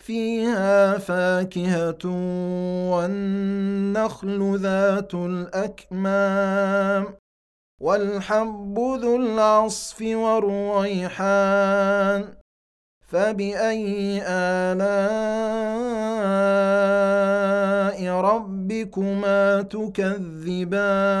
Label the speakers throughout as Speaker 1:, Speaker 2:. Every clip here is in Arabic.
Speaker 1: فيها فاكهة والنخل ذات الأكمام والحب ذو العصف والريحان فبأي آلاء ربكما تكذبان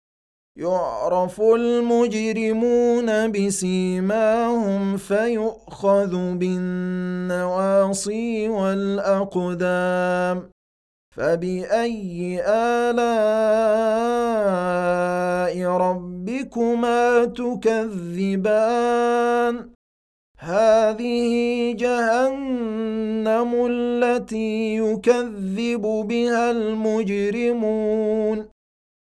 Speaker 1: يعرف المجرمون بسيماهم فيؤخذ بالنواصي والأقدام فبأي آلاء ربكما تكذبان؟ هذه جهنم التي يكذب بها المجرمون.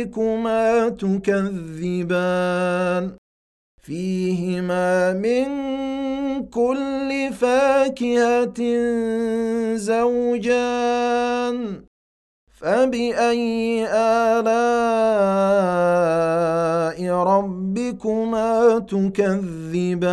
Speaker 1: ربكما تكذبان. فيهما من كل فاكهة زوجان. فبأي آلاء ربكما تكذبان؟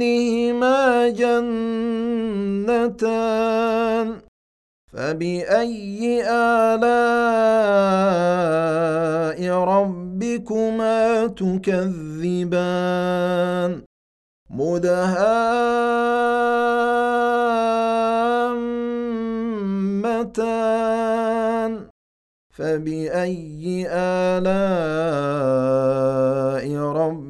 Speaker 1: دونهما جنتان فبأي آلاء ربكما تكذبان؟ مدهامتان فبأي آلاء ربكما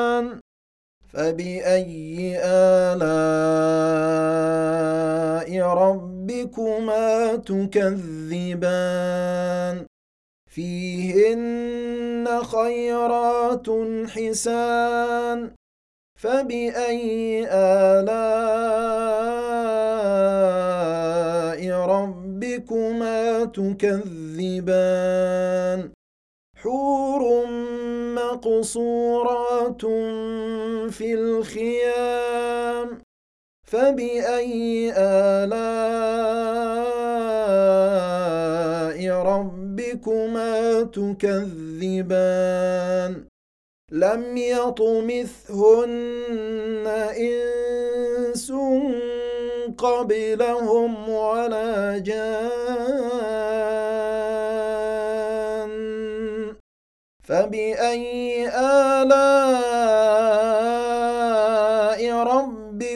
Speaker 1: فبأي آلاء ربكما تكذبان؟ فيهن خيرات حسان. فبأي آلاء ربكما تكذبان؟ حور مقصورات في الخيام فبأي آلاء ربكما تكذبان؟ لم يطمثهن إنس قبلهم ولا جان. فبأي آلاء